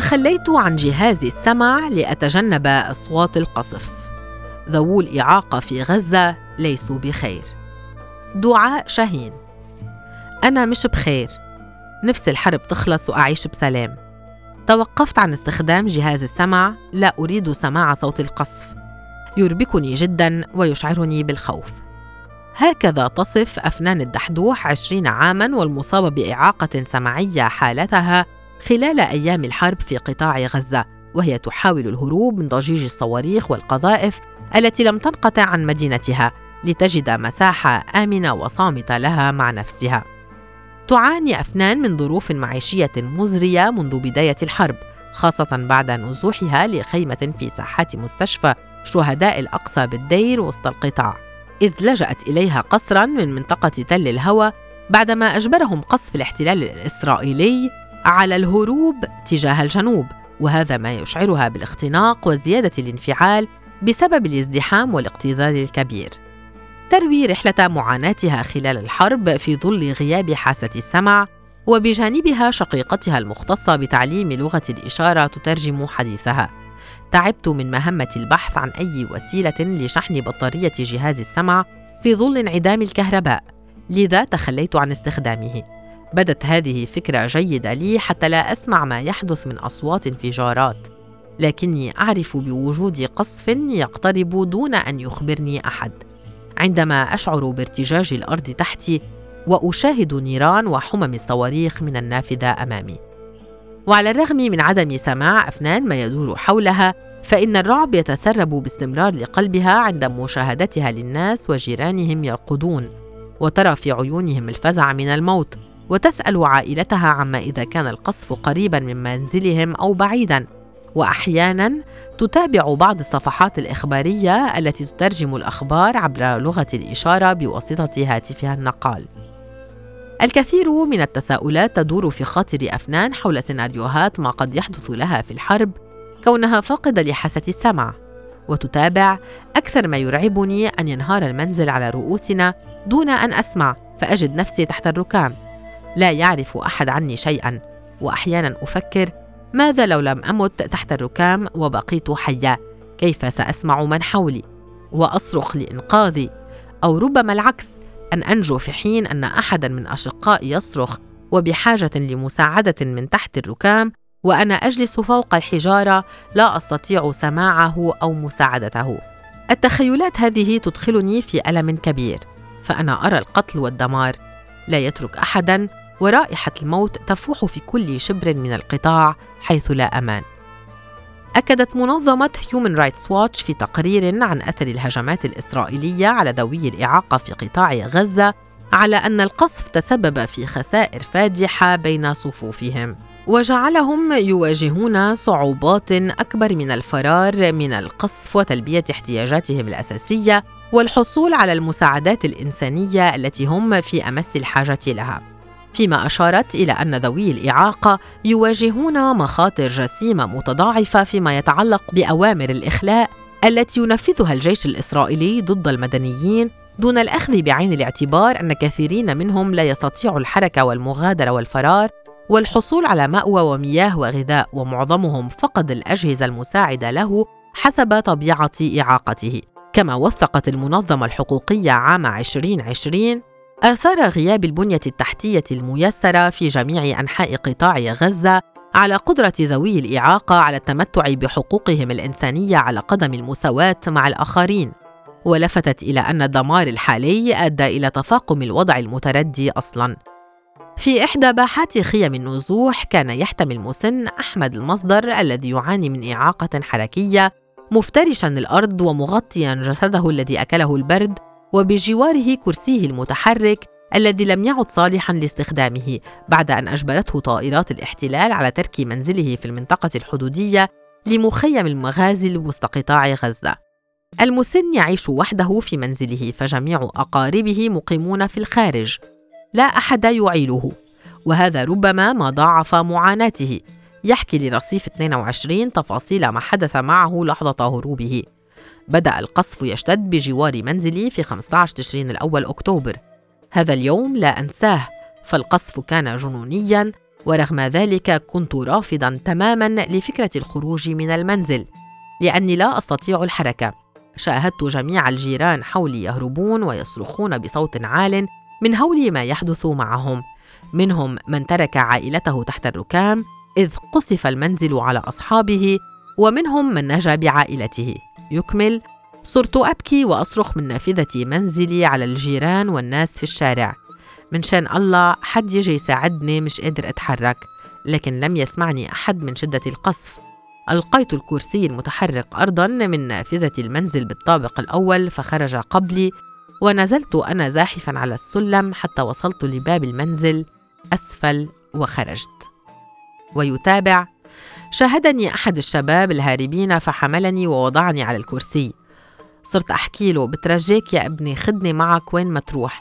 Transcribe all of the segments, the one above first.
تخليت عن جهاز السمع لأتجنب أصوات القصف. ذوو الإعاقة في غزة ليسوا بخير. دعاء شاهين أنا مش بخير. نفسي الحرب تخلص وأعيش بسلام. توقفت عن استخدام جهاز السمع. لا أريد سماع صوت القصف. يربكني جدا ويشعرني بالخوف. هكذا تصف أفنان الدحدوح عشرين عاما والمصابة بإعاقة سمعية حالتها خلال أيام الحرب في قطاع غزة وهي تحاول الهروب من ضجيج الصواريخ والقذائف التي لم تنقطع عن مدينتها لتجد مساحة آمنة وصامتة لها مع نفسها. تعاني أفنان من ظروف معيشية مزرية منذ بداية الحرب، خاصة بعد نزوحها لخيمة في ساحات مستشفى شهداء الأقصى بالدير وسط القطاع، إذ لجأت إليها قسرا من منطقة تل الهوى بعدما أجبرهم قصف الاحتلال الإسرائيلي على الهروب تجاه الجنوب، وهذا ما يشعرها بالاختناق وزيادة الانفعال بسبب الازدحام والاكتظاظ الكبير. تروي رحلة معاناتها خلال الحرب في ظل غياب حاسة السمع وبجانبها شقيقتها المختصة بتعليم لغة الإشارة تترجم حديثها. تعبت من مهمة البحث عن أي وسيلة لشحن بطارية جهاز السمع في ظل انعدام الكهرباء، لذا تخليت عن استخدامه. بدت هذه فكرة جيدة لي حتى لا أسمع ما يحدث من أصوات انفجارات. لكني أعرف بوجود قصف يقترب دون أن يخبرني أحد. عندما أشعر بارتجاج الأرض تحتي وأشاهد نيران وحمم الصواريخ من النافذة أمامي. وعلى الرغم من عدم سماع أفنان ما يدور حولها فإن الرعب يتسرب باستمرار لقلبها عند مشاهدتها للناس وجيرانهم يرقدون وترى في عيونهم الفزع من الموت. وتسأل عائلتها عما إذا كان القصف قريبا من منزلهم أو بعيدا. واحيانا تتابع بعض الصفحات الإخبارية التي تترجم الأخبار عبر لغة الإشارة بواسطة هاتفها النقال. الكثير من التساؤلات تدور في خاطر أفنان حول سيناريوهات ما قد يحدث لها في الحرب كونها فاقدة لحاسة السمع. وتتابع أكثر ما يرعبني أن ينهار المنزل على رؤوسنا دون أن أسمع فأجد نفسي تحت الركام. لا يعرف أحد عني شيئا واحيانا أفكر ماذا لو لم أمت تحت الركام وبقيت حيا؟ كيف سأسمع من حولي وأصرخ لإنقاذي؟ أو ربما العكس أن أنجو في حين أن احدا من أشقائي يصرخ وبحاجة لمساعدة من تحت الركام وأنا أجلس فوق الحجارة لا أستطيع سماعه أو مساعدته. التخيلات هذه تدخلني في ألم كبير فأنا أرى القتل والدمار. لا يترك احدا ورائحة الموت تفوح في كل شبر من القطاع حيث لا أمان. أكدت منظمة Human Rights Watch في تقرير عن أثر الهجمات الإسرائيلية على ذوي الإعاقة في قطاع غزة على أن القصف تسبب في خسائر فادحة بين صفوفهم. وجعلهم يواجهون صعوبات أكبر من الفرار من القصف وتلبية احتياجاتهم الأساسية والحصول على المساعدات الإنسانية التي هم في أمس الحاجة لها فيما أشارت إلى أن ذوي الإعاقة يواجهون مخاطر جسيمة متضاعفة فيما يتعلق بأوامر الإخلاء التي ينفذها الجيش الإسرائيلي ضد المدنيين دون الأخذ بعين الاعتبار أن كثيرين منهم لا يستطيعوا الحركة والمغادرة والفرار والحصول على مأوى ومياه وغذاء ومعظمهم فقد الأجهزة المساعدة له حسب طبيعة إعاقته. كما وثقت المنظمة الحقوقية عام 2020 آثار غياب البنية التحتية الميسرة في جميع أنحاء قطاع غزة على قدرة ذوي الإعاقة على التمتع بحقوقهم الإنسانية على قدم المساواة مع الآخرين، ولفتت إلى أن الدمار الحالي أدى إلى تفاقم الوضع المتردي أصلاً. في إحدى باحات خيم النزوح كان يحتمي المسن أحمد المصدر الذي يعاني من إعاقة حركية مفترشا الأرض ومغطيا جسده الذي أكله البرد وبجواره كرسيه المتحرك الذي لم يعد صالحا لاستخدامه بعد أن أجبرته طائرات الاحتلال على ترك منزله في المنطقة الحدودية لمخيم المغازل وسط قطاع غزة. المسن يعيش وحده في منزله فجميع أقاربه مقيمون في الخارج. لا أحد يعيله. وهذا ربما ما ضاعف معاناته. يحكي لرصيف 22 تفاصيل ما حدث معه لحظة هروبه. بدأ القصف يشتد بجوار منزلي في 15 تشرين الأول أكتوبر. هذا اليوم لا أنساه فالقصف كان جنونيا ورغم ذلك كنت رافضا تماما لفكرة الخروج من المنزل لأني لا أستطيع الحركة. شاهدت جميع الجيران حولي يهربون ويصرخون بصوت عال من هول ما يحدث معهم. منهم من ترك عائلته تحت الركام إذ قصف المنزل على أصحابه ومنهم من نجا بعائلته. يكمل. صرت أبكي وأصرخ من نافذة منزلي على الجيران والناس في الشارع. من شان الله حد يجي يساعدني مش قادر أتحرك لكن لم يسمعني أحد من شدة القصف. ألقيت الكرسي المتحرك ارضا من نافذة المنزل بالطابق الأول فخرج قبلي ونزلت أنا زاحفا على السلم حتى وصلت لباب المنزل أسفل وخرجت. ويتابع شاهدني أحد الشباب الهاربين فحملني ووضعني على الكرسي. صرت أحكي له بترجاك يا ابني خدني معك وين ما تروح.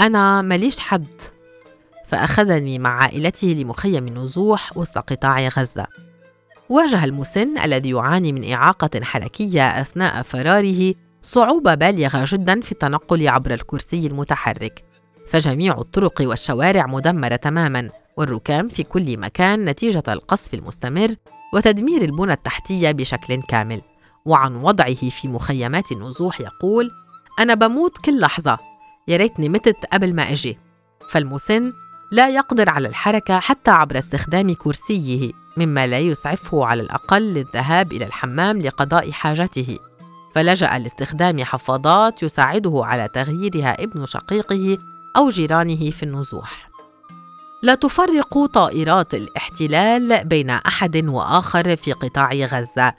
أنا ماليش حد. فأخذني مع عائلته لمخيم النزوح وسط قطاع غزة. واجه المسن الذي يعاني من إعاقة حركية أثناء فراره صعوبة بالغة جدا في التنقل عبر الكرسي المتحرك. فجميع الطرق والشوارع مدمرة تماما. والركام في كل مكان نتيجة القصف المستمر وتدمير البنى التحتية بشكل كامل. وعن وضعه في مخيمات النزوح يقول أنا بموت كل لحظة. يا ريتني متت قبل ما أجي. فالمسن لا يقدر على الحركة حتى عبر استخدام كرسيه مما لا يسعفه على الأقل للذهاب إلى الحمام لقضاء حاجته. فلجأ لاستخدام حفاضات يساعده على تغييرها ابن شقيقه أو جيرانه في النزوح. لا تفرق طائرات الاحتلال بين أحد وآخر في قطاع غزة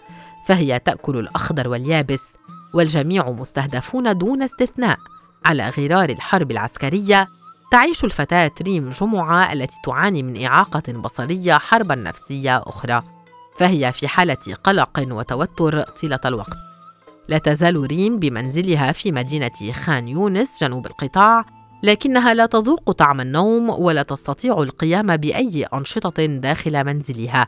فهي تأكل الأخضر واليابس والجميع مستهدفون دون استثناء. على غرار الحرب العسكرية تعيش الفتاة ريم جمعة التي تعاني من إعاقة بصرية حربا نفسية أخرى فهي في حالة قلق وتوتر طيلة الوقت. لا تزال ريم بمنزلها في مدينة خان يونس جنوب القطاع لكنها لا تذوق طعم النوم ولا تستطيع القيام بأي أنشطة داخل منزلها.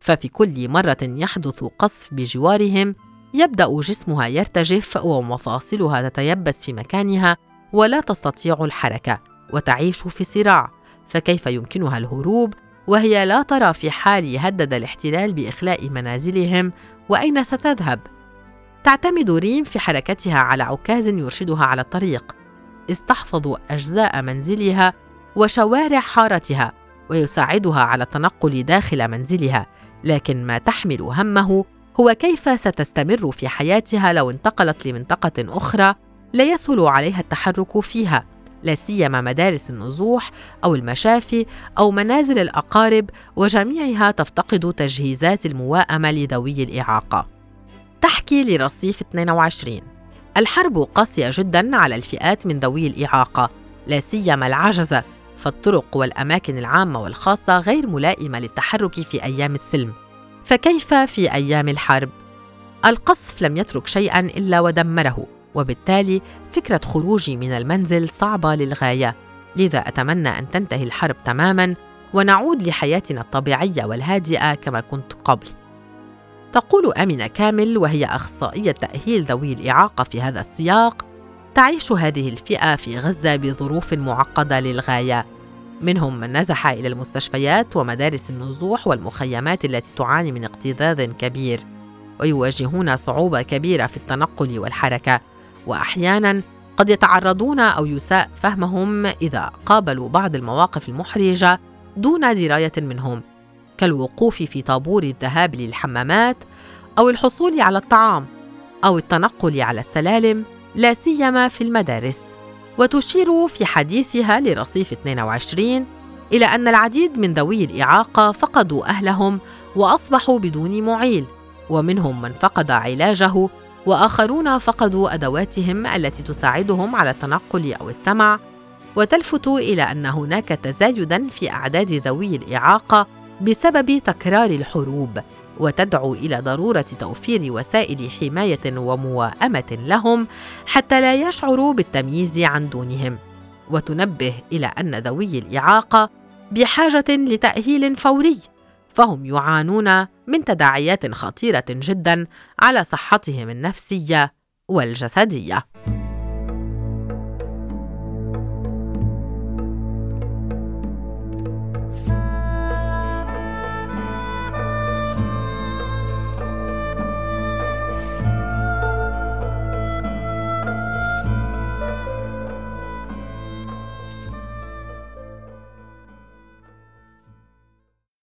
ففي كل مرة يحدث قصف بجوارهم يبدأ جسمها يرتجف ومفاصلها تتيبس في مكانها ولا تستطيع الحركة وتعيش في صراع. فكيف يمكنها الهروب؟ وهي لا ترى في حال هدد الاحتلال بإخلاء منازلهم وأين ستذهب؟ تعتمد ريم في حركتها على عكاز يرشدها على الطريق. إذ تحفظ أجزاء منزلها وشوارع حارتها ويساعدها على التنقل داخل منزلها لكن ما تحمل همه هو كيف ستستمر في حياتها لو انتقلت لمنطقة أخرى لا يسهل عليها التحرك فيها لا سيما مدارس النزوح أو المشافي أو منازل الأقارب وجميعها تفتقد تجهيزات المواءمة لذوي الإعاقة. تحكي لرصيف 22 الحرب قاسية جدا على الفئات من ذوي الإعاقة لا سيما العجزة فالطرق والأماكن العامة والخاصة غير ملائمة للتحرك في أيام السلم. فكيف في أيام الحرب؟ القصف لم يترك شيئا إلا ودمره وبالتالي فكرة خروجي من المنزل صعبة للغاية. لذا أتمنى أن تنتهي الحرب تماما ونعود لحياتنا الطبيعية والهادئة كما كنت قبل. تقول آمنة كامل وهي أخصائية تأهيل ذوي الإعاقة في هذا السياق تعيش هذه الفئة في غزة بظروف معقدة للغاية. منهم من نزح إلى المستشفيات ومدارس النزوح والمخيمات التي تعاني من اكتظاظ كبير. ويواجهون صعوبة كبيرة في التنقل والحركة. واحيانا قد يتعرضون أو يساء فهمهم إذا قابلوا بعض المواقف المحرجة دون دراية منهم. كالوقوف في طابور الذهاب للحمامات أو الحصول على الطعام أو التنقل على السلالم لا سيما في المدارس. وتشير في حديثها لرصيف 22 إلى أن العديد من ذوي الإعاقة فقدوا أهلهم وأصبحوا بدون معيل ومنهم من فقد علاجه وآخرون فقدوا أدواتهم التي تساعدهم على التنقل أو السمع. وتلفت إلى أن هناك تزايدا في أعداد ذوي الإعاقة بسبب تكرار الحروب وتدعو إلى ضرورة توفير وسائل حماية ومواءمه لهم حتى لا يشعروا بالتمييز عن دونهم. وتنبه إلى أن ذوي الإعاقة بحاجة لتأهيل فوري فهم يعانون من تداعيات خطيرة جدا على صحتهم النفسية والجسدية.